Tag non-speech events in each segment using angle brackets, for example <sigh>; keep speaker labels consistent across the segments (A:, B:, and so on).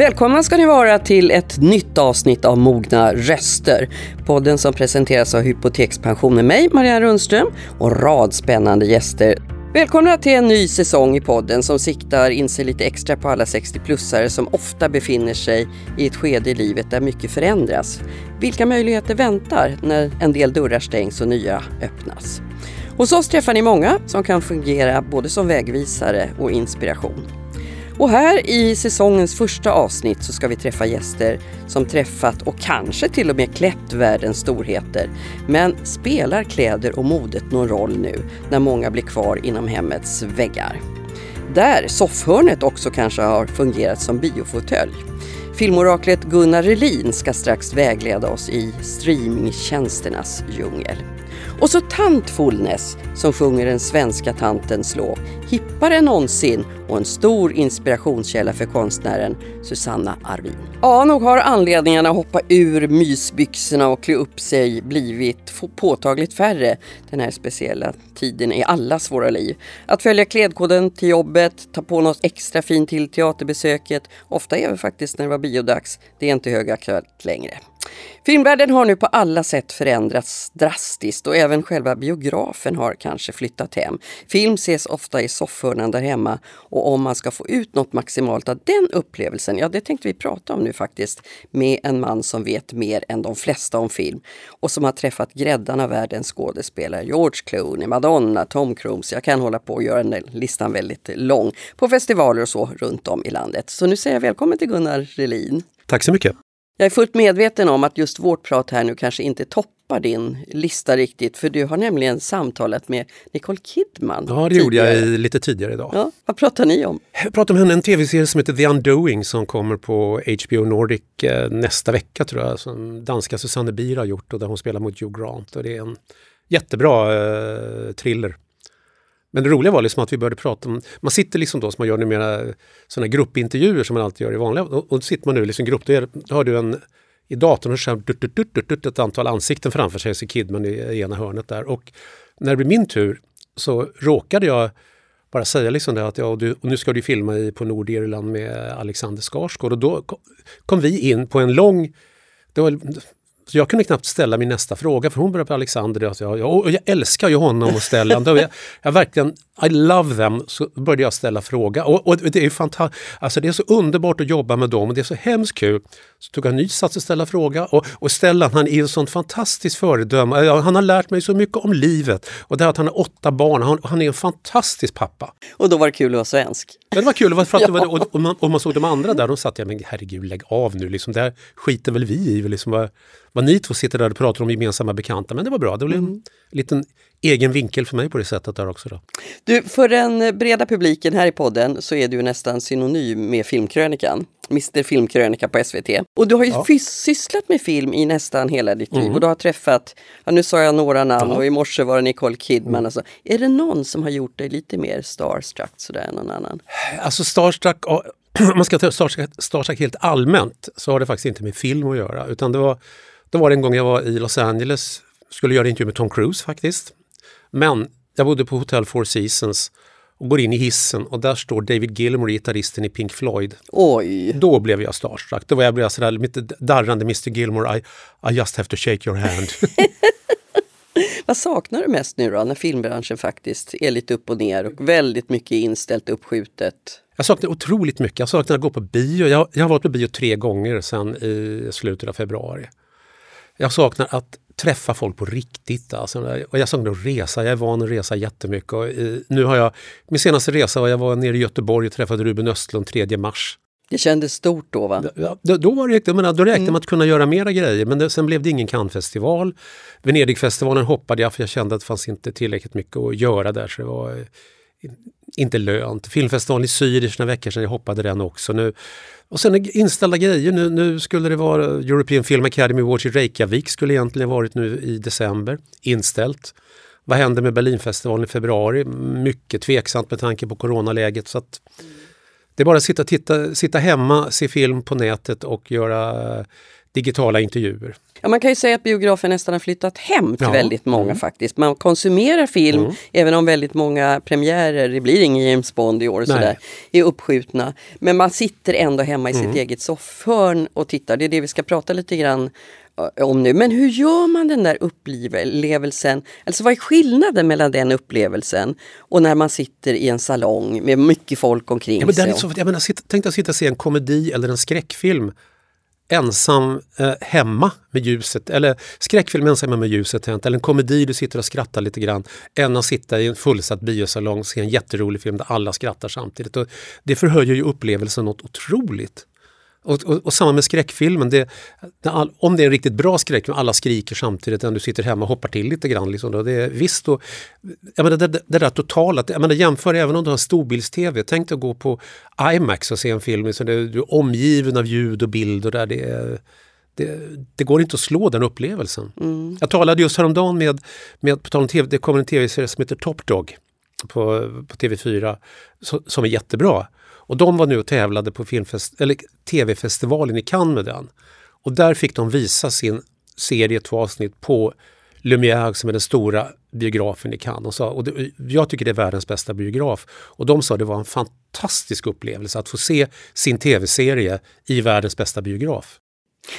A: Välkomna ska ni vara till ett nytt avsnitt av Mogna röster. Podden som presenteras av Hypotekspension med mig, Marianne Rundström och rad spännande gäster. Välkomna till en ny säsong i podden som siktar in sig lite extra på alla 60-plussare som ofta befinner sig i ett skede i livet där mycket förändras. Vilka möjligheter väntar när en del dörrar stängs och nya öppnas? Hos oss träffar ni många som kan fungera både som vägvisare och inspiration. Och här i säsongens första avsnitt så ska vi träffa gäster som träffat och kanske till och med klätt världens storheter. Men spelar kläder och modet någon roll nu när många blir kvar inom hemmets väggar? Där soffhörnet också kanske har fungerat som biofåtölj. Filmoraklet Gunnar Relin ska strax vägleda oss i streamingtjänsternas djungel. Och så Tant Fullness som sjunger den svenska tantens lov, hippare än någonsin och en stor inspirationskälla för konstnären Susanna Arvin. Ja, nog har anledningarna att hoppa ur mysbyxorna och klä upp sig blivit påtagligt färre den här speciella tiden i allas våra liv. Att följa klädkoden till jobbet, ta på något extra fint till teaterbesöket, ofta även faktiskt när det var biodags, det är inte högaktuellt längre. Filmvärlden har nu på alla sätt förändrats drastiskt och även själva biografen har kanske flyttat hem. Film ses ofta i soffhörnan där hemma och om man ska få ut något maximalt av den upplevelsen, ja det tänkte vi prata om nu faktiskt med en man som vet mer än de flesta om film och som har träffat gräddan av världens skådespelare. George Clooney, Madonna, Tom Cruise. Jag kan hålla på och göra den listan väldigt lång på festivaler och så runt om i landet. Så nu säger jag välkommen till Gunnar Relin.
B: Tack så mycket.
A: Jag är fullt medveten om att just vårt prat här nu kanske inte toppar din lista riktigt, för du har nämligen samtalat med Nicole Kidman.
B: Ja, det gjorde jag lite tidigare idag.
A: Ja, vad pratar ni om?
B: Jag pratar om henne, en tv-serie som heter The Undoing som kommer på HBO Nordic eh, nästa vecka tror jag, som danska Susanne Bier har gjort och där hon spelar mot Hugh Grant. Och det är en jättebra eh, thriller. Men det roliga var liksom att vi började prata om, man sitter liksom då som man gör numera sådana gruppintervjuer som man alltid gör i vanliga, och, och sitter man nu liksom grupp, då har du en i datorn och så ett antal ansikten framför sig, så Kidman i ena hörnet där. Och när det blev min tur så råkade jag bara säga liksom det att ja, och du, och nu ska du filma i, på Nordirland med Alexander Skarsgård och då kom vi in på en lång det var, så jag kunde knappt ställa min nästa fråga för hon började på Alexander och jag, och jag älskar ju honom och Stellan. jag, jag verkligen, I love them, så började jag ställa fråga. Och, och det är alltså det är så underbart att jobba med dem och det är så hemskt kul. Så tog jag ny sats att ställa fråga och, och Stellan han är ett sånt fantastiskt föredöme. Han har lärt mig så mycket om livet och det här att han har åtta barn, han, han är en fantastisk pappa.
A: Och då var det kul att vara svensk.
B: Ja, det var kul, för att <laughs> ja. var, och, och, man, och man såg de andra där, de satt jag men herregud lägg av nu, liksom, det här skiter väl vi i. Liksom, vad, ni två sitter där och pratar om gemensamma bekanta, men det var bra. Det blev mm. en liten egen vinkel för mig på det sättet där också. Då.
A: Du, för den breda publiken här i podden så är du nästan synonym med filmkrönikan. Mr Filmkrönika på SVT. Och du har ju ja. sysslat med film i nästan hela ditt liv mm. och du har träffat, ja, nu sa jag några namn ja. och i morse var det Nicole Kidman. Mm. Alltså, är det någon som har gjort dig lite mer starstruck sådär än någon annan?
B: Alltså starstruck, <clears throat> om man ska ta starstruck, starstruck helt allmänt så har det faktiskt inte med film att göra utan det var, då var det en gång jag var i Los Angeles, skulle göra intervju med Tom Cruise faktiskt. Men jag bodde på Hotel Four Seasons och går in i hissen och där står David Gilmour, gitarristen i Pink Floyd.
A: Oj!
B: Då blev jag starstruck. Då var jag blev sådär lite darrande Mr Gilmour, I, I just have to shake your hand. <laughs>
A: Vad saknar du mest nu då när filmbranschen faktiskt är lite upp och ner och väldigt mycket inställt uppskjutet?
B: Jag saknar otroligt mycket. Jag saknar att gå på bio. Jag, jag har varit på bio tre gånger sedan i slutet av februari. Jag saknar att träffa folk på riktigt. Alltså. Och jag saknar att resa, jag är van att resa jättemycket. Och i, nu har jag, min senaste resa var jag var nere i Göteborg och träffade Ruben Östlund 3 mars.
A: Det kändes stort då va?
B: Ja, då, då, var det, menar, då räknade mm. man att kunna göra mera grejer men det, sen blev det ingen Cannesfestival. Venedigfestivalen hoppade jag för jag kände att det fanns inte tillräckligt mycket att göra där. Så det var eh, inte lönt. Filmfestivalen i Zürich några veckor sedan, jag hoppade den också. Nu, och sen inställda grejer. Nu, nu skulle det vara European Film Academy Awards i Reykjavik skulle egentligen varit nu i december. Inställt. Vad händer med Berlinfestivalen i februari? Mycket tveksamt med tanke på coronaläget. Så att det är bara att sitta, titta, sitta hemma, se film på nätet och göra digitala intervjuer.
A: Ja, man kan ju säga att biografen nästan har flyttat hem till
B: Ja.
A: väldigt många
B: Mm.
A: faktiskt. Man konsumerar film,
B: Mm.
A: även om väldigt många premiärer, det blir ingen James Bond i år, sådär, är uppskjutna. Men man sitter ändå hemma i
B: Mm.
A: sitt eget soffhörn och tittar. Det är det vi ska prata lite grann om nu. Men hur gör man den där upplevelsen? Alltså vad är skillnaden mellan den upplevelsen och när man sitter i en salong med mycket folk omkring
B: Ja, men
A: sig?
B: så, jag menar, tänk dig att sitta och se en komedi eller en skräckfilm ensam eh, hemma med ljuset, eller skräckfilm ensam hemma med ljuset tänt, eller en komedi du sitter och skrattar lite grann, än att sitta i en fullsatt biosalong och se en jätterolig film där alla skrattar samtidigt. Och det förhöjer ju upplevelsen något otroligt. Och, och, och samma med skräckfilmen, det, all, om det är en riktigt bra skräckfilm, alla skriker samtidigt, än du sitter hemma och hoppar till lite grann. Liksom, då, det är, visst, då, jag menar, det, det, det där totala, jag menar, jämför även om du har storbilds-tv, tänk dig att gå på IMAX och se en film, det, du är omgiven av ljud och bild och där det är det, det går inte att slå den upplevelsen. Jag talade just häromdagen med, med på tal om TV, det kommer en tv-serie som heter Top Dog på, på TV4 så, som är jättebra. Och de var nu och tävlade på TV-festivalen i Cannes med den. Och där fick de visa sin serie, två avsnitt, på Lumière som är den stora biografen i Cannes. Och, sa, och det, jag tycker det är världens bästa biograf. Och de sa det var en fantastisk upplevelse att få se sin tv-serie i världens bästa biograf.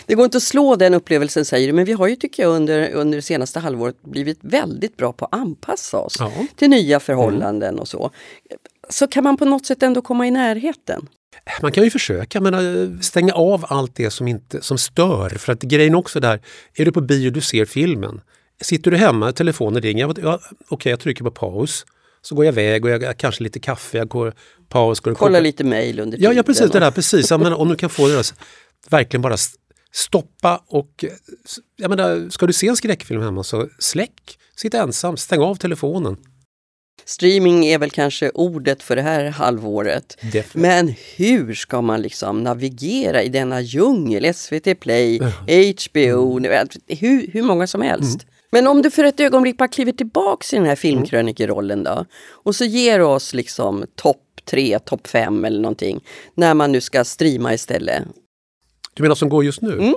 A: Det går inte att slå den upplevelsen säger du, men vi har ju tycker jag under, under det senaste halvåret blivit väldigt bra på att anpassa oss
B: Ja.
A: till nya förhållanden och så. Så kan man på något sätt ändå komma i närheten.
B: Man kan ju försöka men eh, stänga av allt det som, inte, som stör. För att grejen också där, är du på bio du ser filmen. Sitter du hemma, telefonen ringer, ja, ja, okej jag trycker på paus. Så går jag iväg och jag jag kanske lite kaffe, jag går paus. Går och
A: Kolla
B: kokar-
A: lite mejl under
B: Ja,
A: tiden.
B: ja precis, det
A: och-
B: där, precis. Jag menar, om du kan få det där, verkligen bara stoppa och... Jag menar, ska du se en skräckfilm hemma så släck, sitt ensam, stäng av telefonen.
A: Streaming är väl kanske ordet för det här halvåret.
B: Definitivt.
A: Men hur ska man liksom navigera i denna djungel? SVT Play, HBO,
B: Mm.
A: hur, hur många som helst. Men om du för ett ögonblick bara kliver tillbaks i den här filmkrönikerollen då och så ger du oss liksom topp tre, topp fem eller någonting när man nu ska streama istället.
B: Du menar som går just nu?
A: Mm.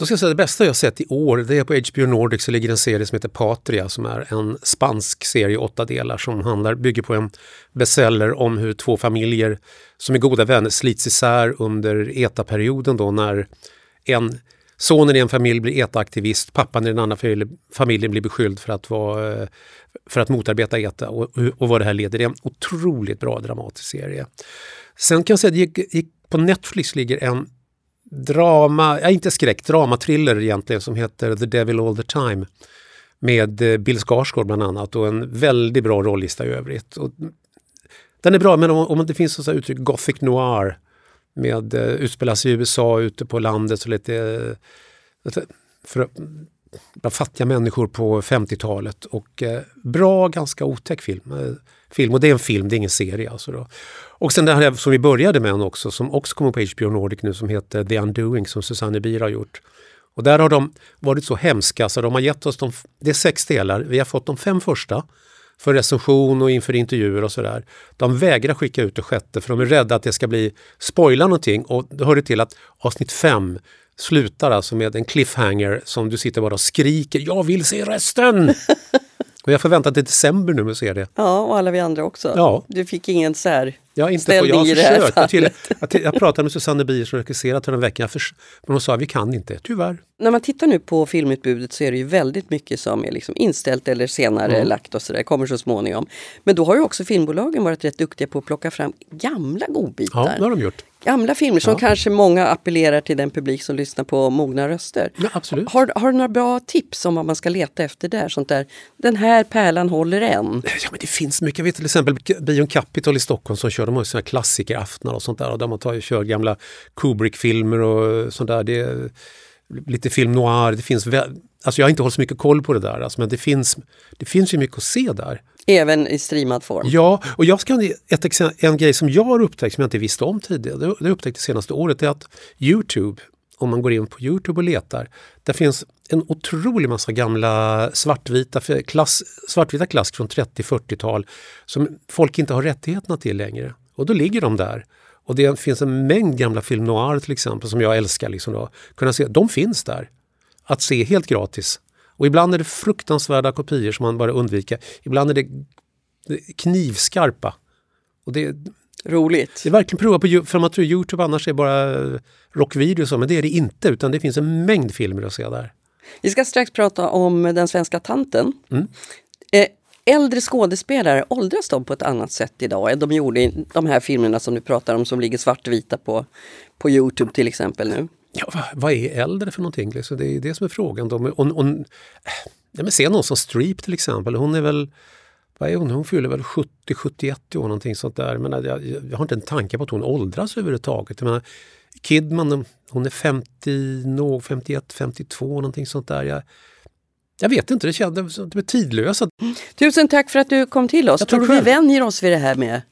B: Då ska jag säga det bästa jag sett i år, det är på HBO Nordic så ligger en serie som heter Patria som är en spansk serie i åtta delar som handlar, bygger på en bestseller om hur två familjer som är goda vänner slits isär under ETA-perioden då när en Sonen i en familj blir ETA-aktivist, pappan i den andra familjen blir beskylld för att, vara, eh, för att motarbeta ETA och, och vad det här leder. Det är en otroligt bra dramatisk serie. Sen kan jag säga att det gick, gick, på Netflix ligger en drama, ja, inte skräck, dramatriller egentligen som heter The Devil All The Time. Med eh, Bill Skarsgård bland annat och en väldigt bra rollista i övrigt. Och den är bra men om, om det finns så uttryck Gothic Noir med eh, utspelas i USA ute på landet så lite eh, för, bland fattiga människor på 50-talet och eh, bra, ganska otäck film. Eh, film. Och det är en film, det är ingen serie. Alltså då. Och sen det här som vi började med också, som också kommer på HBO Nordic nu, som heter The Undoing, som Susanne Bier har gjort. Och där har de varit så hemska så de har gett oss de, det är sex delar, vi har fått de fem första för recension och inför intervjuer och sådär. De vägrar skicka ut det sjätte för de är rädda att det ska bli spoila någonting och det hör det till att avsnitt fem slutar alltså med en cliffhanger som du sitter bara och skriker “Jag vill se resten!” <laughs> Och jag får vänta till december nu att se det.
A: Ja, och alla vi andra också.
B: Ja.
A: Du fick ingen sär...
B: Jag, inte får, jag försökt. Jag, till, jag, till, jag pratade med Susanne Bier som regisserat den veckan, förs- men hon sa vi kan inte, tyvärr.
A: När man tittar nu på filmutbudet så är det ju väldigt mycket som är liksom inställt eller senare
B: Mm.
A: lagt och sådär, kommer så småningom. Men då har ju också filmbolagen varit rätt duktiga på att plocka fram gamla godbitar.
B: Ja, det har de gjort.
A: Gamla filmer som
B: Ja.
A: kanske många appellerar till den publik som lyssnar på mogna röster.
B: Ja, absolut.
A: Har, har du några bra tips om vad man ska leta efter där? Sånt där, den här pärlan håller än.
B: Ja, men det finns mycket. Jag vet till exempel Bion Capital i Stockholm som kör, de har ju såna klassikeraftnar och sånt där. Och där man tar, kör gamla Kubrick-filmer och sånt där. Det är lite film noir. Det finns väl, alltså jag har inte hållit så mycket koll på det där, alltså, men det finns, det finns ju mycket att se där.
A: Även i streamad form.
B: Ja, och jag ska ett en grej som jag har upptäckt som jag inte visste om tidigare, det jag upptäckt det senaste året, är att Youtube, om man går in på Youtube och letar, där finns en otrolig massa gamla svartvita, klass, svartvita klassiker från 30-40-tal som folk inte har rättigheterna till längre. Och då ligger de där. Och det finns en mängd gamla film noir till exempel som jag älskar. Liksom då. Kunna se, de finns där. Att se helt gratis. Och ibland är det fruktansvärda kopior som man bara undviker. Ibland är det knivskarpa. Och det,
A: Roligt.
B: Det är verkligen prova på, för man tror Youtube annars är bara rockvideos, men det är det inte utan det finns en mängd filmer att se där.
A: Vi ska strax prata om den svenska tanten.
B: Mm.
A: Eh, äldre skådespelare, åldras de på ett annat sätt idag än de gjorde i de här filmerna som du pratar om som ligger svartvita på, på Youtube till exempel nu?
B: Ja, vad, vad är äldre för någonting? Liksom? Det är det som är frågan. De, on, on, ja, men se någon som Streep till exempel, hon är väl vad är hon? Hon fyller väl 70-71 år någonting sånt där. Men jag, jag, har inte en tanke på att hon åldras överhuvudtaget. Jag menar, Kidman, hon är 50, 51, 52 någonting sånt där. Jag, jag vet inte, det kändes det är tidlösa.
A: Tusen tack för att du kom till oss. Jag Tror du vi vänjer oss vid det här med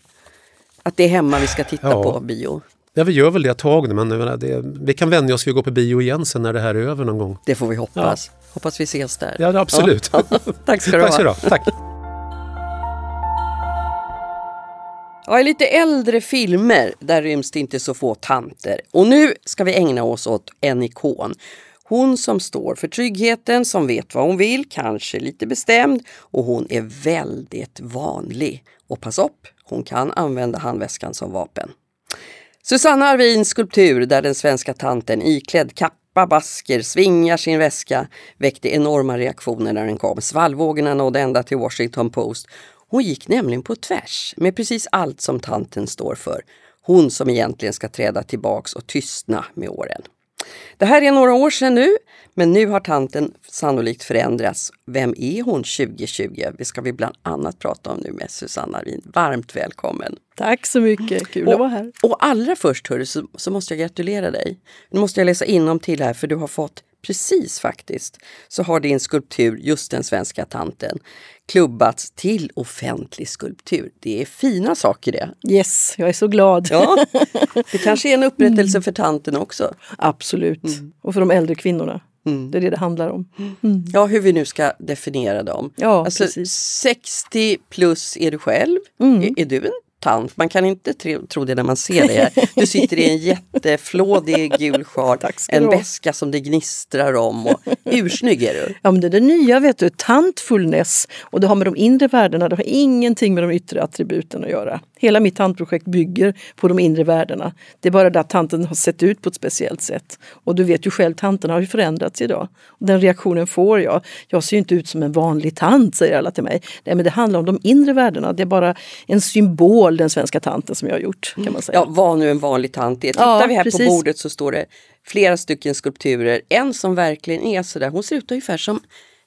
A: att det är hemma vi ska titta ja. på bio?
B: Ja, vi gör väl det ett tag men det, vi kan vänja oss vid att gå på bio igen sen när det här är över någon gång.
A: Det får vi hoppas. Ja. Hoppas vi ses där.
B: Ja, absolut. Ja. <laughs>
A: Tack ska du ha.
B: Tack ska du ha. Tack.
A: Ja, i lite äldre filmer där ryms det inte så få tanter. Och nu ska vi ägna oss åt en ikon. Hon som står för tryggheten, som vet vad hon vill, kanske lite bestämd och hon är väldigt vanlig. Och pass upp, hon kan använda handväskan som vapen. Susanna Arvins skulptur där den svenska tanten iklädd kappa, basker, svingar sin väska väckte enorma reaktioner när den kom. Svallvågorna nådde ända till Washington Post hon gick nämligen på tvärs med precis allt som tanten står för. Hon som egentligen ska träda tillbaks och tystna med åren. Det här är några år sedan nu, men nu har tanten sannolikt förändrats. Vem är hon 2020? Det ska vi bland annat prata om nu med Susanna Arvin. Varmt välkommen!
C: Tack så mycket, kul och, att vara här.
A: Och allra först hörru, så, så måste jag gratulera dig. Nu måste jag läsa inom till här för du har fått precis faktiskt, så har din skulptur, just den svenska tanten, klubbats till offentlig skulptur. Det är fina saker det.
C: Yes, jag är så glad.
A: Ja, <laughs> det kanske är en upprättelse mm. för tanten också.
C: Absolut, mm. och för de äldre kvinnorna. Mm. Det är det det handlar om.
A: Mm. Ja, hur vi nu ska definiera dem.
C: Ja,
A: alltså,
C: precis.
A: 60 plus är du själv. Mm. Är, är, du en tant. Man kan inte tro det när man ser det. Du sitter i en <laughs> jätteflådig gul sjal, en väska som det gnistrar om. Och, ursnygg är du!
C: Ja men det är det nya vet du, tantfulness. Och det har med de inre värdena, det har ingenting med de yttre attributen att göra. Hela mitt tantprojekt bygger på de inre värdena. Det är bara det att tanten har sett ut på ett speciellt sätt. Och du vet ju själv, tanten har ju förändrats idag. Och den reaktionen får jag. Jag ser inte ut som en vanlig tant, säger alla till mig. Nej men det handlar om de inre värdena. Det är bara en symbol, den svenska tanten, som jag har gjort. kan man säga.
A: Ja, vad nu en vanlig tant är. Tittar ja, vi här precis. på bordet så står det flera stycken skulpturer. En som verkligen är sådär, hon ser ut ungefär som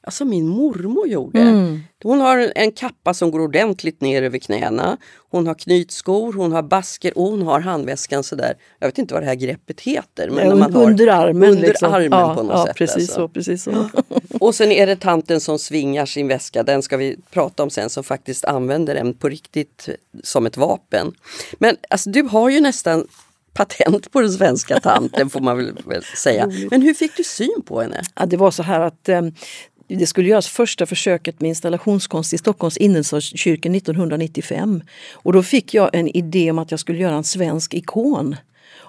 A: alltså min mormor gjorde. Mm. Hon har en kappa som går ordentligt ner över knäna. Hon har knytskor, hon har basker och hon har handväskan sådär. Jag vet inte vad det här greppet heter.
C: Men ja, man under armen.
A: Under
C: liksom.
A: armen
C: ja,
A: på något
C: ja,
A: sätt.
C: Precis alltså. så, precis så. <laughs>
A: och sen är det tanten som svingar sin väska. Den ska vi prata om sen som faktiskt använder den på riktigt som ett vapen. Men alltså, du har ju nästan patent på den svenska tanten får man väl säga. <laughs> Men hur fick du syn på henne?
C: Ja, det var så här att eh, det skulle göras första försöket med installationskonst i Stockholms innerstadskyrka 1995. Och då fick jag en idé om att jag skulle göra en svensk ikon.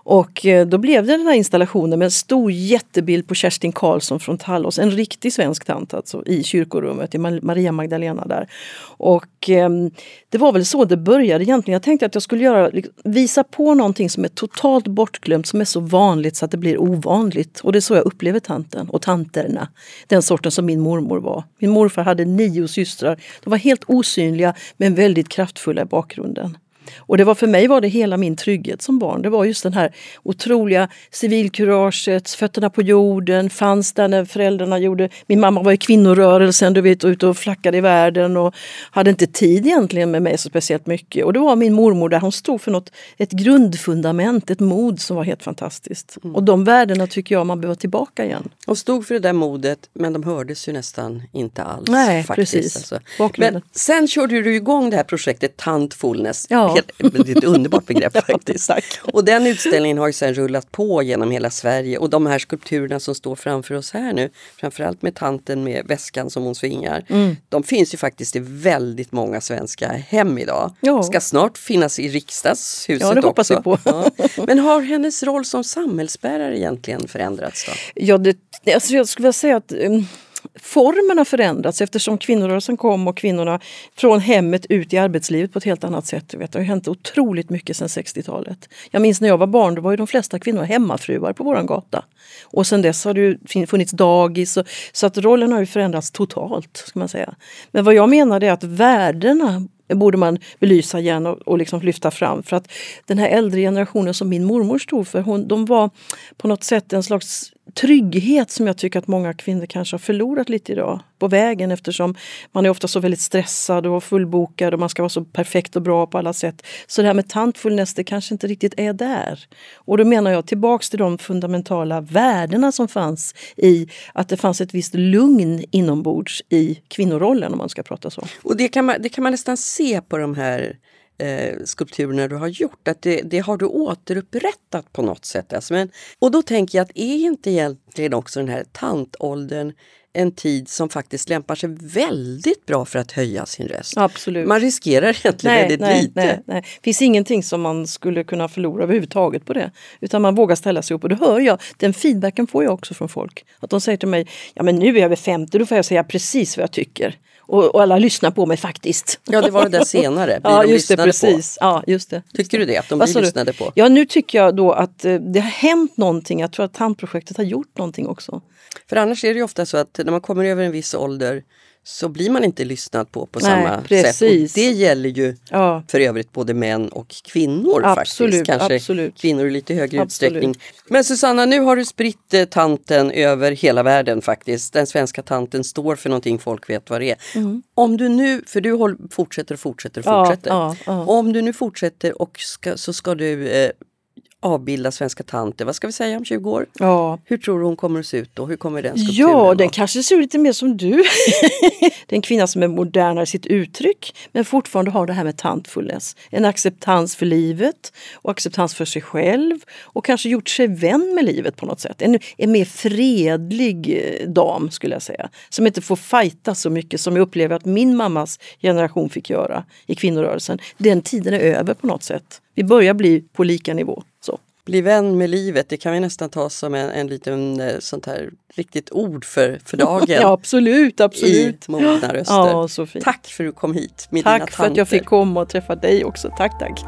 C: Och eh, då blev det den här installationen med en stor jättebild på Kerstin Karlsson från Tallås, en riktig svensk tant alltså, i kyrkorummet, i Maria Magdalena där. Och eh, det var väl så det började egentligen. Jag tänkte att jag skulle göra, visa på någonting som är totalt bortglömt, som är så vanligt så att det blir ovanligt. Och det är så jag upplever tanten och tanterna. Den sorten som min mormor var. Min morfar hade nio systrar. De var helt osynliga men väldigt kraftfulla i bakgrunden. Och det var för mig var det hela min trygghet som barn. Det var just den här otroliga civilkuraget, fötterna på jorden, fanns där när föräldrarna gjorde... Min mamma var i kvinnorörelsen, du vet, ute och flackade i världen och hade inte tid egentligen med mig så speciellt mycket. Och det var min mormor där, hon stod för något, ett grundfundament, ett mod som var helt fantastiskt. Mm. Och de värdena tycker jag man behöver tillbaka igen.
A: Och stod för det där modet, men de hördes ju nästan inte alls.
C: Nej,
A: faktiskt,
C: precis.
A: Alltså. Men sen körde du igång det här projektet Tantfulness. Ja det är ett underbart begrepp <laughs> faktiskt. Och den utställningen har ju sen rullat på genom hela Sverige och de här skulpturerna som står framför oss här nu, framförallt med tanten med väskan som hon svingar,
C: Mm.
A: de finns ju faktiskt i väldigt många svenska hem idag.
C: Ja.
A: Ska snart finnas i riksdagshuset
C: Ja, det hoppas
A: också.
C: vi på.
A: Ja. Men har hennes roll som samhällsbärare egentligen förändrats då?
C: Ja, det, alltså jag skulle vilja säga att um, formen har förändrats eftersom kvinnorörelsen kom och kvinnorna från hemmet ut i arbetslivet på ett helt annat sätt. Du vet, det har hänt otroligt mycket sedan 60-talet. Jag minns när jag var barn, då var ju de flesta kvinnor hemmafruar på våran gata. Och sen dess har det ju funnits dagis, och, så att rollen har ju förändrats totalt. Ska man säga. Men vad jag menar är att värdena borde man belysa igen och, och liksom lyfta fram. För att den här äldre generationen som min mormor stod för, hon, de var på något sätt en slags trygghet som jag tycker att många kvinnor kanske har förlorat lite idag på vägen eftersom man är ofta så väldigt stressad och fullbokad och man ska vara så perfekt och bra på alla sätt. Så det här med tantfulness det kanske inte riktigt är där. Och då menar jag tillbaks till de fundamentala värdena som fanns i att det fanns ett visst lugn inombords i kvinnorollen om man ska prata så.
A: Och det kan man, det kan man nästan se på de här eh, skulpturerna du har gjort, att det, det har du återupprättat på något sätt. Alltså, men, och då tänker jag att är inte egentligen också den här tantåldern en tid som faktiskt lämpar sig väldigt bra för att höja sin röst?
C: Absolut.
A: Man riskerar egentligen väldigt
C: nej,
A: lite.
C: Nej, nej. Det finns ingenting som man skulle kunna förlora överhuvudtaget på det. Utan man vågar ställa sig upp och det hör jag. Den feedbacken får jag också från folk. Att de säger till mig, ja men nu är jag över 50, då får jag säga precis vad jag tycker. Och, och alla lyssnar på mig faktiskt.
A: Ja, det var det där <laughs> senare. Blir
C: ja,
A: de
C: just det,
A: lyssnade
C: precis. Ja, just det.
A: På? Tycker du det? Att de blir
C: sa du?
A: lyssnade på?
C: Ja, nu tycker jag då att eh, det har hänt någonting. Jag tror att tandprojektet har gjort någonting också.
A: För annars är det ju ofta så att när man kommer över en viss ålder så blir man inte lyssnad på på
C: Nej,
A: samma sätt.
C: precis.
A: Och det gäller ju
C: Ja.
A: för övrigt både män och kvinnor
C: Absolut,
A: faktiskt. Kanske
C: absolut.
A: kvinnor i lite högre
C: Absolut.
A: utsträckning. Men Susanna, nu har du spritt eh, tanten över hela världen faktiskt. Den svenska tanten står för någonting folk vet vad det är. Om du nu, för du håll, fortsätter och fortsätter och
C: Mm. Ja,
A: fortsätter.
C: ja.
A: Om du nu fortsätter och ska, så ska du eh, avbilda svenska tanter, vad ska vi säga om 20 år?
C: Ja,
A: Hur tror du hon kommer att se ut då? Hur kommer den skulpturen
C: Ja,
A: vara?
C: den kanske ser ut lite mer som du. <laughs> det är en kvinna som är modernare i sitt uttryck men fortfarande har det här med tantfulness. En acceptans för livet och acceptans för sig själv och kanske gjort sig vän med livet på något sätt. En, en mer fredlig eh, dam skulle jag säga. Som inte får fighta så mycket som jag upplever att min mammas generation fick göra i kvinnorörelsen. Den tiden är över på något sätt. Vi börjar bli på lika nivå.
A: Bli vän med livet, det kan vi nästan ta som en, en liten eh, sånt här riktigt ord för, för <laughs> dagen.
C: Ja, absolut, absolut.
A: I mogna röster.
C: Ja.
A: Tack för att du kom hit med dina
C: Tack för att jag fick komma och träffa dig också. Tack, tack.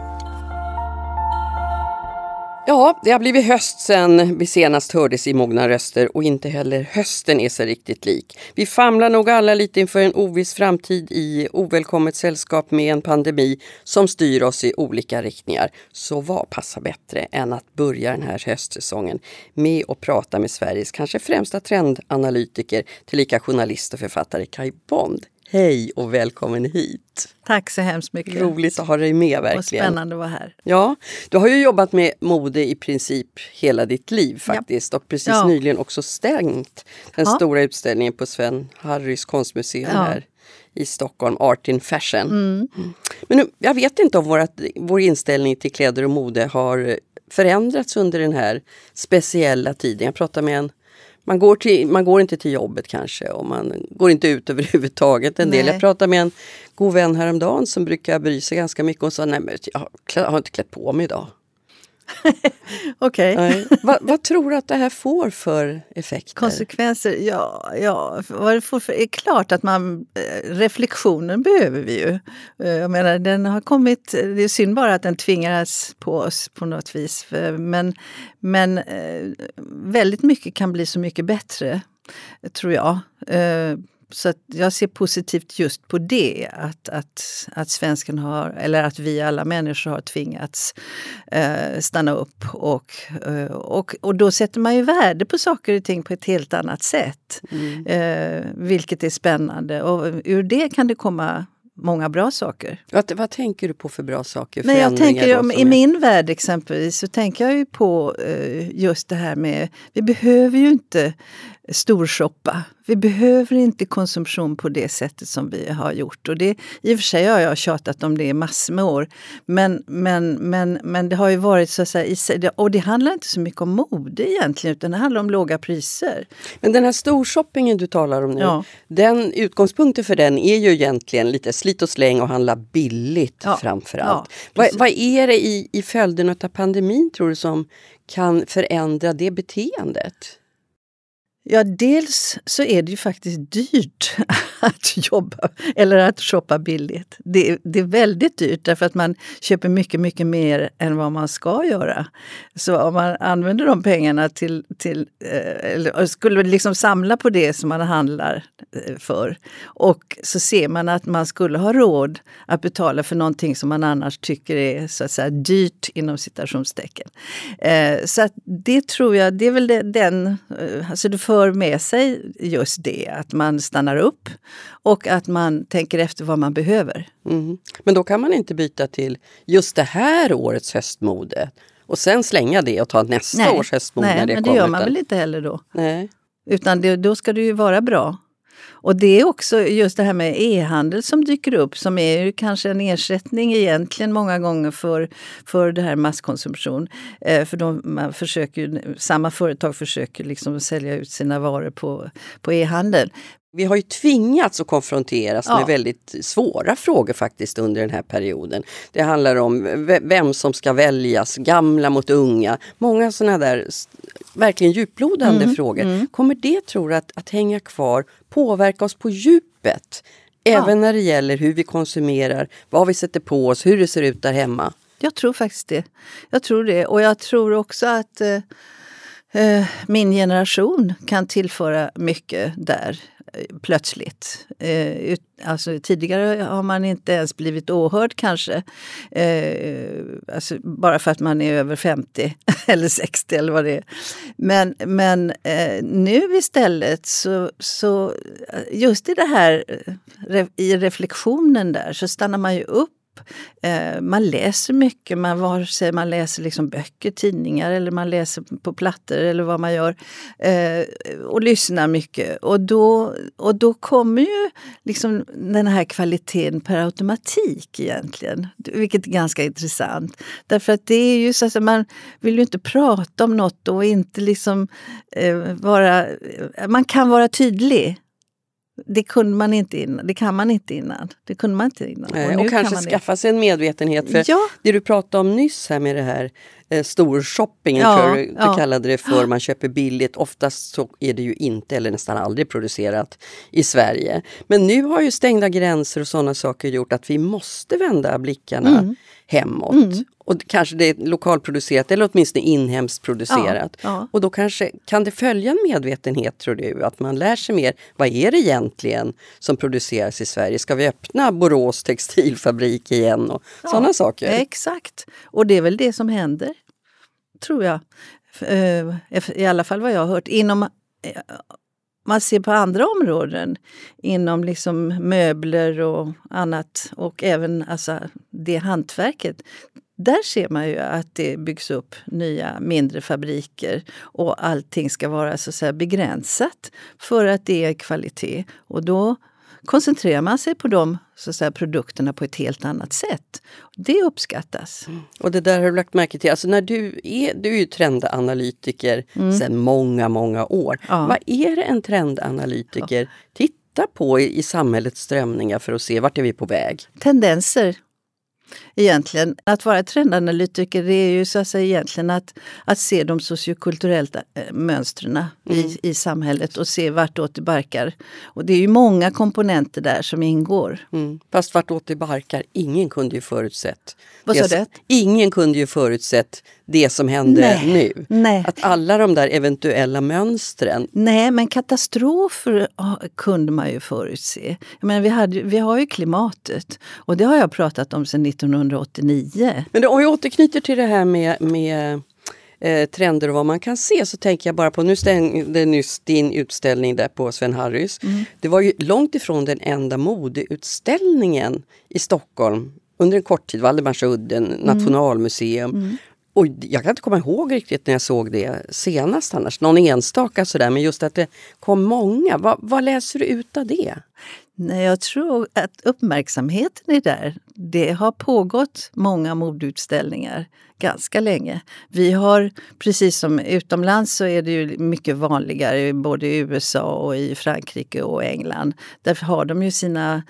A: Ja, det har blivit höst sen vi senast hördes i Mogna röster och inte heller hösten är sig riktigt lik. Vi famlar nog alla lite inför en oviss framtid i ovälkommet sällskap med en pandemi som styr oss i olika riktningar. Så vad passar bättre än att börja den här höstsäsongen med att prata med Sveriges kanske främsta trendanalytiker, tillika journalist och författare Kai Bond. Hej och välkommen hit!
D: Tack så hemskt mycket.
A: Roligt att ha dig med
D: och
A: verkligen.
D: spännande att vara här.
A: Ja, du har ju jobbat med mode i princip hela ditt liv faktiskt och precis
D: Ja.
A: nyligen också stängt den
D: Ja.
A: stora utställningen på Sven Harrys konstmuseum
D: Ja.
A: här i Stockholm, Art in Fashion.
D: Mm.
A: Men nu, jag vet inte om vårat, vår inställning till kläder och mode har förändrats under den här speciella tiden. Jag pratar med en man går, till, man går inte till jobbet kanske och man går inte ut <laughs> överhuvudtaget en del. Jag pratade med en god vän häromdagen som brukar bry sig ganska mycket och sa nej men jag har inte klätt på mig idag. <laughs>
D: Okej.
A: Nej. <laughs> vad, vad tror du att det här får för effekter?
D: Konsekvenser, ja, ja, vad det får för, är klart att man, eh, reflektionen behöver vi ju. Eh, Jag menar, den har kommit, det är synd bara att den tvingas på oss på något vis. För- Men, men eh, väldigt mycket kan bli så mycket bättre, tror jag. Så att jag ser positivt just på det, att, att, att svensken har, eller att vi alla människor har tvingats eh, stanna upp. Och, eh, och, och då sätter man ju värde på saker och ting på ett helt annat sätt. Eh, vilket är spännande. Och ur det kan det komma många bra saker.
A: Vad, vad tänker du på för bra saker?
D: Nej, jag tänker om, I
A: är-
D: min värld exempelvis så tänker jag ju på eh, just det här med, vi behöver ju inte storshoppa. Vi behöver inte konsumtion på det sättet som vi har gjort. Och det, I och för sig har jag tjatat om det i massor med år. Men, men, men, men det har ju varit så att säga, och det handlar inte så mycket om mode egentligen utan det handlar om låga priser.
A: Men den här storshoppingen du talar om nu, ja. den utgångspunkten för den är ju egentligen lite slit och släng och handla billigt ja. framför allt. Ja, vad, vad, är det i, i följderna av pandemin tror du som kan förändra det beteendet?
D: Ja, dels så är det ju faktiskt dyrt <laughs> att jobba eller att shoppa billigt. Det, det, är väldigt dyrt därför att man köper mycket, mycket mer än vad man ska göra. Så om man använder de pengarna till, till eh, eller skulle liksom samla på det som man handlar eh, för och så ser man att man skulle ha råd att betala för någonting som man annars tycker är så att säga dyrt inom citationstecken. Eh, så att det tror jag, det är väl den, alltså det för med sig just det, att man stannar upp och att man tänker efter vad man behöver.
A: Mm. Men då kan man inte byta till just det här årets höstmode och sen slänga det och ta nästa
D: nej,
A: års höstmode
D: nej,
A: när det
D: men
A: det
D: gör man väl inte heller då.
A: Nej.
D: Utan det, då ska det ju vara bra. Och det är också just det här med e-handel som dyker upp som är ju kanske en ersättning egentligen många gånger för, för det här masskonsumtion. Eh, för de, man försöker, samma företag försöker liksom sälja ut sina varor på, på e-handel.
A: Vi har ju tvingats att konfronteras ja. med väldigt svåra frågor faktiskt under den här perioden. Det handlar om vem som ska väljas, gamla mot unga. Många sådana där verkligen djuplodande mm, frågor. Mm. Kommer det, tror du, att, att hänga kvar, påverka oss på djupet? Även ja. när det gäller hur vi konsumerar, vad vi sätter på oss, hur det ser ut där hemma?
D: Jag tror faktiskt det. Jag tror det. Och jag tror också att eh, eh min generation kan tillföra mycket där plötsligt. Eh, alltså, tidigare har man inte ens blivit åhörd kanske. Eh, alltså, bara för att man är över 50 <laughs> eller 60 eller vad det är. Men, men eh, nu istället så, så eh, just i det här eh, i reflektionen där så stannar man ju upp Eh, man läser mycket, man, vare sig man läser liksom böcker, tidningar eller man läser på plattor eller vad man gör. Eh, och lyssnar mycket. Och då, och då kommer ju liksom den här kvaliteten per automatik egentligen. Vilket är ganska intressant. Därför att det är ju så att man vill ju inte prata om något och inte liksom eh, vara... Man kan vara tydlig. Det kunde man inte innan. Det kan man inte innan. Det kunde man inte innan.
A: Och, och kanske skaffa det. sig en medvetenhet. För ja. Det du pratade om nyss här med det här eh, storshoppingen, ja, tror du, ja. kallade det för, man köper billigt. Oftast så är det ju inte eller nästan aldrig producerat i Sverige. Men nu har ju stängda gränser och sådana saker gjort att vi måste vända blickarna mm. hemåt. Mm. Och kanske det är lokalproducerat eller åtminstone inhemskt producerat. Ja, ja. Och då kanske kan det följa en medvetenhet tror du? Att man lär sig mer. Vad är det egentligen som produceras i Sverige? Ska vi öppna Borås textilfabrik igen? och ja, Sådana saker.
D: Exakt. Och det är väl det som händer. Tror jag. Eh, I alla fall vad jag har hört. Inom eh, man ser på andra områden inom liksom möbler och annat och även alltså det hantverket där ser man ju att det byggs upp nya mindre fabriker och allting ska vara så att säga begränsat för att det är kvalitet. Och då koncentrerar man sig på de så att säga, produkterna på ett helt annat sätt. Det uppskattas. Mm.
A: Och det där har du lagt märke till. Alltså när du, är, du är ju trendanalytiker mm. sedan många, många år. Ja. Vad är det en trendanalytiker ja. tittar på i, i samhällets strömningar för att se vart är vi på väg?
D: Tendenser egentligen. Att vara trendanalytiker det är ju så att säga egentligen att, att se de sociokulturella äh, mönstren mm. i, i samhället och se vartåt det barkar. Och det är ju många komponenter där som ingår.
A: Mm. Fast vartåt det barkar, ingen kunde ju förutsett.
D: Vad sa du?
A: Ingen kunde ju förutsett det som hände
D: Nej.
A: nu.
D: Nej.
A: Att alla de där eventuella mönstren.
D: Nej, men katastrofer kunde man ju förutse. Jag menar, vi, hade, vi har ju klimatet och det har jag pratat om sedan 1989.
A: Men om vi återknyter till det här med, med eh, trender och vad man kan se så tänker jag bara på, nu stängde nyss din utställning där på Sven Harrys. Mm. Det var ju långt ifrån den enda modeutställningen i Stockholm under en kort tid, Valdemarsudden, mm. Nationalmuseum. Mm och jag kan inte komma ihåg riktigt när jag såg det senast annars, någon enstaka sådär, men just att det kom många. Va, vad läser du ut av det?
D: Nej, jag tror att uppmärksamheten är där. Det har pågått många modeutställningar ganska länge. Vi har, precis som utomlands, så är det ju mycket vanligare både i USA och i Frankrike och England. Därför har de ju sina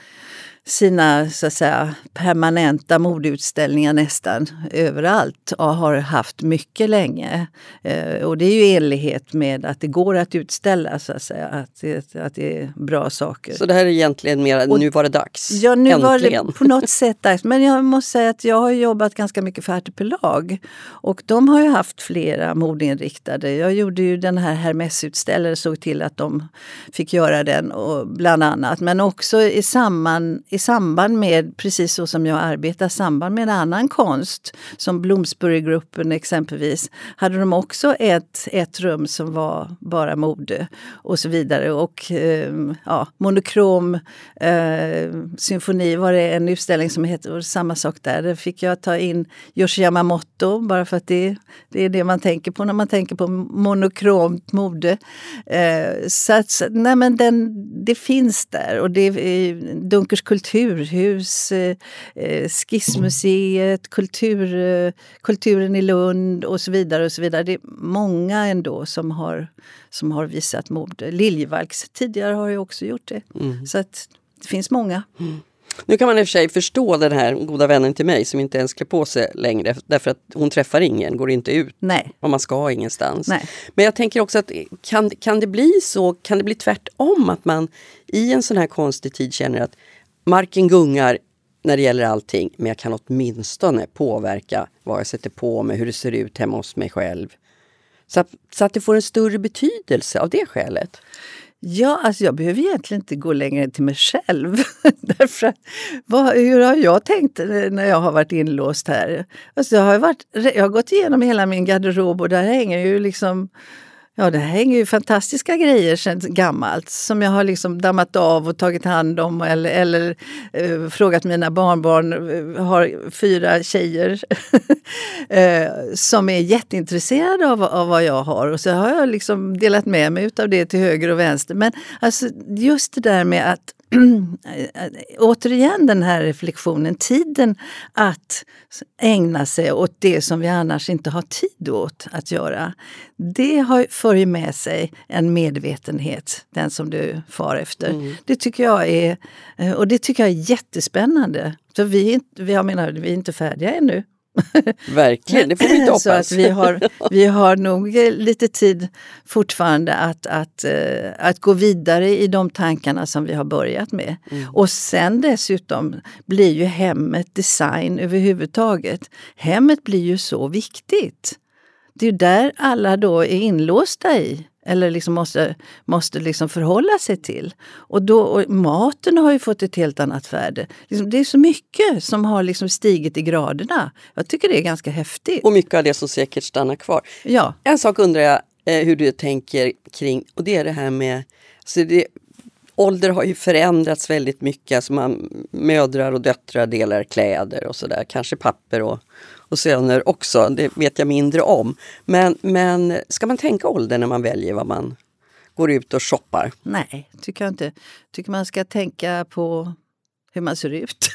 D: sina så att säga, permanenta modeutställningar nästan överallt och har haft mycket länge. Eh, och det är ju i enlighet med att det går att utställa, så att säga, att det, att det är bra saker.
A: Så det här är egentligen mer, och, nu var det dags?
D: Ja, nu Äntligen. var det på något sätt dags. Men jag måste säga att jag har jobbat ganska mycket för Hertipelag och de har ju haft flera modeinriktade. Jag gjorde ju den här Hermes-utställningen, såg till att de fick göra den och bland annat. Men också i samband i samband med, precis så som jag arbetar, samband med annan konst, som Bloomsburygruppen exempelvis, hade de också ett, ett rum som var bara mode och så vidare. Och eh, ja, monokrom eh, symfoni var det en utställning som hette, samma sak där. Där fick jag ta in Yoshi Yamamoto, bara för att det, det är det man tänker på när man tänker på monokromt mode. Eh, så att, nej men den, det finns där och det är eh, Dunkers kultur kulturhus, eh, eh, Skissmuseet, kultur, eh, Kulturen i Lund och så vidare. och så vidare. Det är många ändå som har, som har visat mode. Liljevalchs tidigare har ju också gjort det. Mm. Så att det finns många. Mm.
A: Nu kan man i och för sig förstå den här goda vännen till mig som inte ens klär på sig längre därför att hon träffar ingen, går inte ut
D: Nej.
A: och man ska ingenstans.
D: Nej.
A: Men jag tänker också att kan, kan det bli så, kan det bli tvärtom att man i en sån här konstig tid känner att marken gungar när det gäller allting, men jag kan åtminstone påverka vad jag sätter på mig, hur det ser ut hemma hos mig själv. Så att, så att det får en större betydelse av det skälet.
D: Ja, alltså jag behöver egentligen inte gå längre än till mig själv. <laughs> Därför vad, hur har jag tänkt när jag har varit inlåst här? Alltså jag, har varit, jag har gått igenom hela min garderob och där hänger ju liksom Ja, det hänger ju fantastiska grejer sedan gammalt som jag har liksom dammat av och tagit hand om eller, eller eh, frågat mina barnbarn, Jag har fyra tjejer <laughs> eh, som är jätteintresserade av, av vad jag har och så har jag liksom delat med mig av det till höger och vänster. Men alltså, just det där med att <clears throat> återigen den här reflektionen, tiden att ägna sig åt det som vi annars inte har tid åt att göra. Det har, för ju med sig en medvetenhet, den som du far efter. Mm. Det tycker jag är, och det tycker jag är jättespännande. För vi, vi, jag menar, vi är inte färdiga ännu. <laughs>
A: Verkligen, det får vi inte hoppas.
D: Så att vi, har, <laughs> vi har nog eh, lite tid fortfarande att, att, eh, att gå vidare i de tankarna som vi har börjat med. Mm. Och sen dessutom blir ju hemmet design överhuvudtaget. Hemmet blir ju så viktigt. Det är ju där alla då är inlåsta i eller liksom måste, måste liksom förhålla sig till. Och, då, och maten har ju fått ett helt annat värde. Liksom, det är så mycket som har liksom stigit i graderna. Jag tycker det är ganska häftigt.
A: Och mycket av det som säkert stannar kvar.
D: Ja.
A: En sak undrar jag eh, hur du tänker kring, och det är det här med så det, Ålder har ju förändrats väldigt mycket. Alltså man, mödrar och döttrar delar kläder och sådär. Kanske papper och och söner också, det vet jag mindre om. Men, men ska man tänka ålder när man väljer vad man går ut och shoppar?
D: Nej, tycker jag inte. tycker man ska tänka på hur man ser ut. <laughs>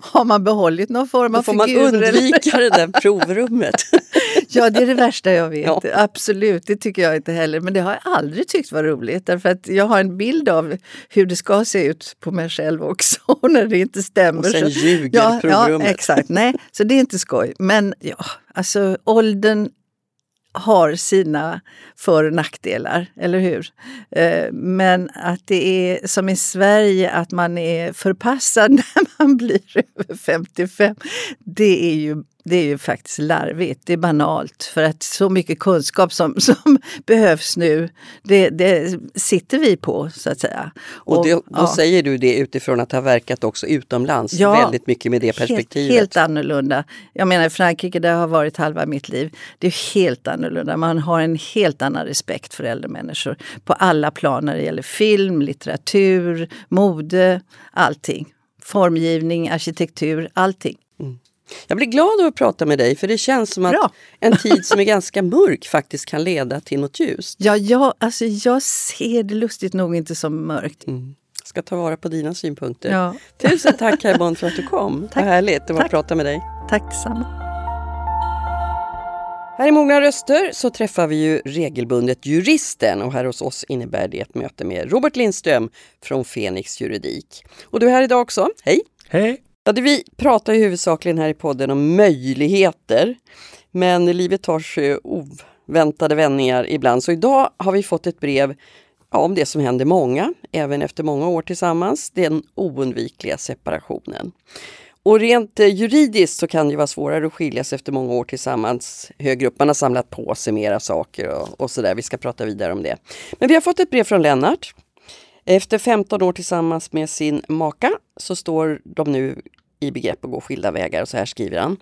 D: Har man behållit någon form av
A: figur? Då får man undvika det där provrummet.
D: Ja, det är det värsta jag vet. Ja. Absolut, det tycker jag inte heller. Men det har jag aldrig tyckt var roligt. Därför att jag har en bild av hur det ska se ut på mig själv också. <laughs> när det inte stämmer. Och
A: sen ljuger
D: ja,
A: provrummet.
D: Ja, exakt. Nej, så det är inte skoj. Men ja, alltså åldern har sina för och nackdelar, eller hur? Eh, men att det är som i Sverige, att man är förpassad <laughs> när man blir över 55, det är ju det är ju faktiskt larvigt, det är banalt. För att så mycket kunskap som, <laughs> som behövs nu, det, det sitter vi på så att säga.
A: Och, och det, då ja. säger du det utifrån att ha verkat också utomlands, ja, väldigt mycket med det perspektivet?
D: Helt, helt annorlunda. Jag menar i Frankrike, där har varit halva mitt liv, det är helt annorlunda. Man har en helt annan respekt för äldre människor på alla plan när det gäller film, litteratur, mode, allting. Formgivning, arkitektur, allting.
A: Jag blir glad av att prata med dig för det känns som att en tid som är ganska mörk faktiskt kan leda till något ljust.
D: Ja, jag, alltså, jag ser det lustigt nog inte som mörkt.
A: Mm. Ska ta vara på dina synpunkter.
D: Ja,
A: Tusen tack <laughs> Kaj för att du kom.
D: Tack.
A: Vad härligt det var att
D: Tack.
A: prata med dig.
D: tack detsamma.
A: Här i Mogna röster så träffar vi ju regelbundet juristen och här hos oss innebär det ett möte med Robert Lindström från Fenix Juridik. Och du är här idag också. Hej!
E: Hej!
A: Ja, det vi pratar ju huvudsakligen här i podden om möjligheter. Men livet tar sig oväntade vändningar ibland. Så idag har vi fått ett brev ja, om det som händer många, även efter många år tillsammans. Den oundvikliga separationen. Och rent eh, juridiskt så kan det ju vara svårare att skiljas efter många år tillsammans högre upp. Man har samlat på sig mera saker och, och sådär. Vi ska prata vidare om det. Men vi har fått ett brev från Lennart. Efter 15 år tillsammans med sin maka så står de nu i begrepp att gå skilda vägar och så här skriver han.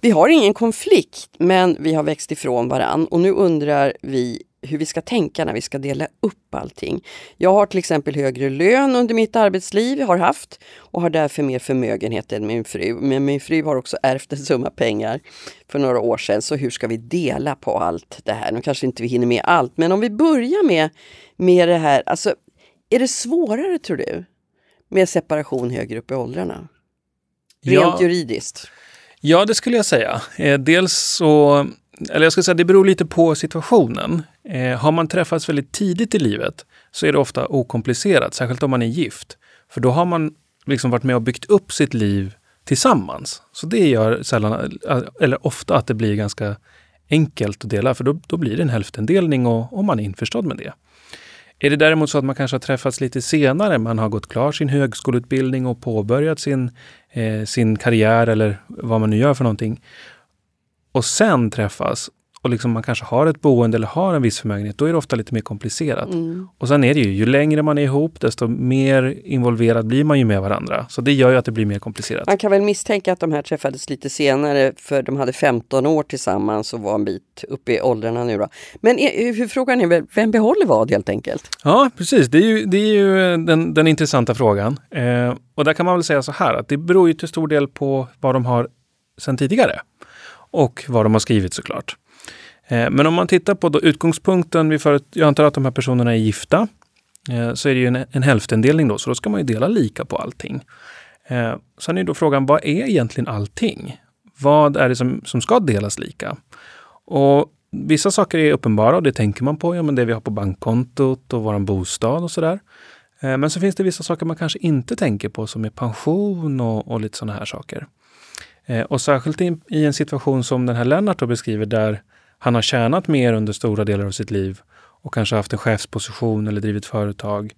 A: Vi har ingen konflikt men vi har växt ifrån varann och nu undrar vi hur vi ska tänka när vi ska dela upp allting. Jag har till exempel högre lön under mitt arbetsliv, har haft och har därför mer förmögenhet än min fru. Men min fru har också ärvt en summa pengar för några år sedan. Så hur ska vi dela på allt det här? Nu kanske inte vi hinner med allt, men om vi börjar med, med det här. Alltså, är det svårare tror du med separation högre upp i åldrarna? Rent
E: Ja.
A: juridiskt.
E: Ja, det skulle jag säga. Eh, dels så, eller jag ska säga det beror lite på situationen. Eh, har man träffats väldigt tidigt i livet så är det ofta okomplicerat, särskilt om man är gift. För då har man liksom varit med och byggt upp sitt liv tillsammans. Så det gör sällan, eller ofta att det blir ganska enkelt att dela, för då, då blir det en hälftendelning och, och man är införstådd med det. Är det däremot så att man kanske har träffats lite senare, man har gått klar sin högskoleutbildning och påbörjat sin, eh, sin karriär eller vad man nu gör för någonting. Och sen träffas och liksom man kanske har ett boende eller har en viss förmögenhet, då är det ofta lite mer komplicerat.
A: Mm.
E: Och sen är det ju, ju längre man är ihop, desto mer involverad blir man ju med varandra. Så det gör ju att det blir mer komplicerat.
A: Man kan väl misstänka att de här träffades lite senare för de hade 15 år tillsammans och var en bit upp i åldrarna nu då. Men är, frågan är väl, vem behåller vad helt enkelt?
E: Ja, precis. Det är ju, det är ju den, den intressanta frågan. Eh, och där kan man väl säga så här att det beror ju till stor del på vad de har sedan tidigare. Och vad de har skrivit såklart. Eh, men om man tittar på då utgångspunkten, vi förut, jag antar att de här personerna är gifta, eh, så är det ju en, en hälftendelning då, så då ska man ju dela lika på allting. Eh, sen är då frågan, vad är egentligen allting? Vad är det som, som ska delas lika? Och vissa saker är uppenbara och det tänker man på, ja men det vi har på bankkontot och vår bostad och sådär. Men så finns det vissa saker man kanske inte tänker på som är pension och, och lite sådana här saker. Och särskilt i, i en situation som den här Lennart då beskriver där han har tjänat mer under stora delar av sitt liv och kanske haft en chefsposition eller drivit företag.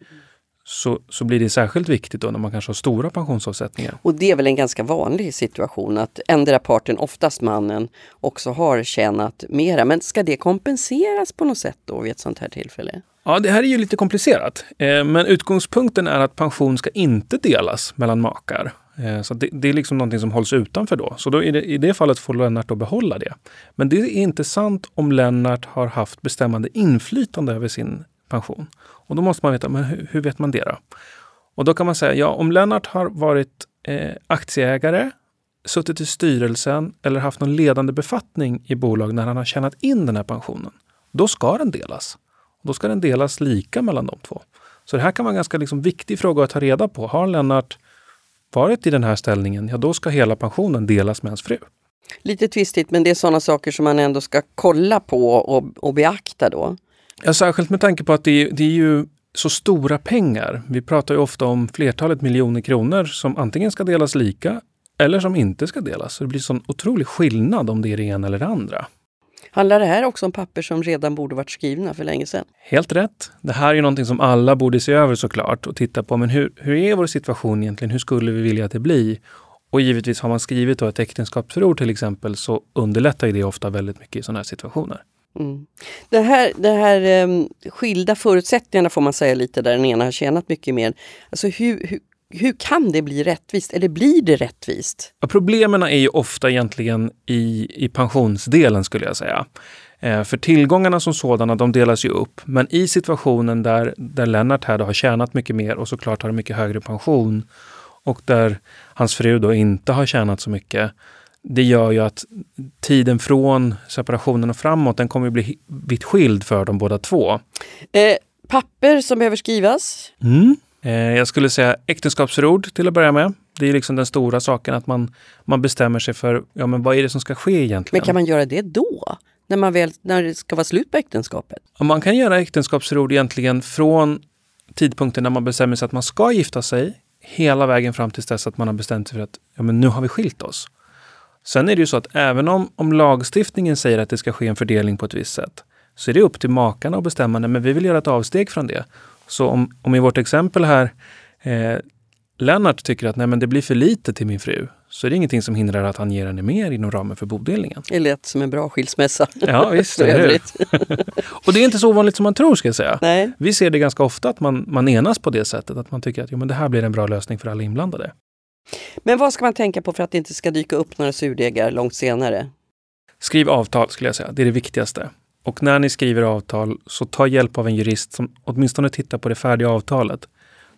E: Så, så blir det särskilt viktigt då när man kanske har stora pensionsavsättningar.
A: Och det är väl en ganska vanlig situation att ändra parten, oftast mannen, också har tjänat mera. Men ska det kompenseras på något sätt då vid ett sånt här tillfälle?
E: Ja, det här är ju lite komplicerat. Eh, Men utgångspunkten är att pension ska inte delas mellan makar. Eh, så det, det är liksom någonting som hålls utanför då. Så då i, det, i det fallet får Lennart då behålla det. Men det är inte sant om Lennart har haft bestämmande inflytande över sin pension. Och då måste man veta, men hur, hur vet man det då? Och då kan man säga, ja om Lennart har varit eh, aktieägare, suttit i styrelsen eller haft någon ledande befattning i bolag när han har tjänat in den här pensionen, då ska den delas. Och då ska den delas lika mellan de två. Så det här kan vara en ganska liksom viktig fråga att ta reda på. Har Lennart varit i den här ställningen, ja då ska hela pensionen delas med hans fru.
A: Lite tvistigt men det är sådana saker som man ändå ska kolla på och, och beakta då.
E: Ja, särskilt med tanke på att det är, det är ju så stora pengar. Vi pratar ju ofta om flertalet miljoner kronor som antingen ska delas lika eller som inte ska delas. Så det blir sån otrolig skillnad om det är det ena eller det andra.
A: Handlar det här också om papper som redan borde varit skrivna för länge sedan?
E: Helt rätt. Det här är ju någonting som alla borde se över såklart och titta på. Men hur, hur är vår situation egentligen? Hur skulle vi vilja att det blir? Och givetvis har man skrivit då ett äktenskapsförord till exempel så underlättar ju det ofta väldigt mycket i sådana här situationer.
A: Mm. Det här, det här em, skilda förutsättningarna får man säga lite där den ena har tjänat mycket mer. Alltså hur, hur, hur kan det bli rättvist? Eller blir det rättvist?
E: Ja, problemen är ju ofta egentligen i, i pensionsdelen skulle jag säga. Eh, för tillgångarna som sådana, de delas ju upp. Men i situationen där, där Lennart här då har tjänat mycket mer och såklart har mycket högre pension och där hans fru då inte har tjänat så mycket, det gör ju att tiden från separationen och framåt, den kommer bli vitt skild för dem båda två.
A: Eh, papper som behöver skrivas?
E: Mm. Eh, jag skulle säga äktenskapsförord till att börja med. Det är liksom den stora saken att man, man bestämmer sig för ja, men vad är det som ska ske egentligen.
A: Men kan man göra det då? När, man väl, när det ska vara slut på äktenskapet?
E: Och man kan göra äktenskapsförord egentligen från tidpunkten när man bestämmer sig att man ska gifta sig hela vägen fram till dess att man har bestämt sig för att ja, men nu har vi skilt oss. Sen är det ju så att även om, om lagstiftningen säger att det ska ske en fördelning på ett visst sätt så är det upp till makarna att bestämma, men vi vill göra ett avsteg från det. Så om, om i vårt exempel här eh, Lennart tycker att nej, men det blir för lite till min fru, så är det ingenting som hindrar att han ger henne mer inom ramen för bodelningen.
A: Det lät som en bra skilsmässa.
E: Ja, visst. <laughs> <laughs> Och det är inte så ovanligt som man tror, ska jag säga.
A: Nej.
E: Vi ser det ganska ofta att man, man enas på det sättet, att man tycker att jo, men det här blir en bra lösning för alla inblandade.
A: Men vad ska man tänka på för att det inte ska dyka upp några surdegar långt senare?
E: Skriv avtal skulle jag säga, det är det viktigaste. Och när ni skriver avtal så ta hjälp av en jurist som åtminstone tittar på det färdiga avtalet.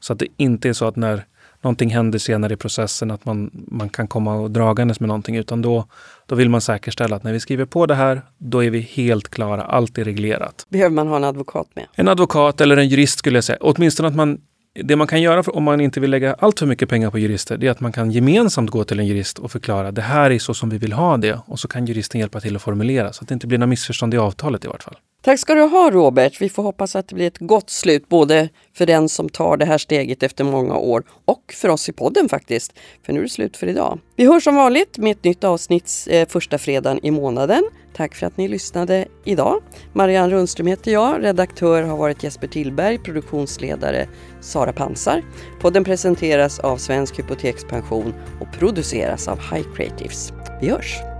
E: Så att det inte är så att när någonting händer senare i processen att man, man kan komma och dragandes med någonting, utan då, då vill man säkerställa att när vi skriver på det här, då är vi helt klara, allt är reglerat.
A: Behöver man ha en advokat med?
E: En advokat eller en jurist skulle jag säga. Åtminstone att man det man kan göra för, om man inte vill lägga allt för mycket pengar på jurister, det är att man kan gemensamt gå till en jurist och förklara det här är så som vi vill ha det. Och så kan juristen hjälpa till att formulera så att det inte blir några missförstånd i avtalet i vart fall.
A: Tack ska du ha Robert. Vi får hoppas att det blir ett gott slut både för den som tar det här steget efter många år och för oss i podden faktiskt. För nu är det slut för idag. Vi hörs som vanligt med ett nytt avsnitt eh, första fredagen i månaden. Tack för att ni lyssnade idag. Marianne Rundström heter jag. Redaktör har varit Jesper Tillberg, produktionsledare Sara Pansar. Podden presenteras av Svensk Hypotekspension och produceras av High Creatives. Vi hörs!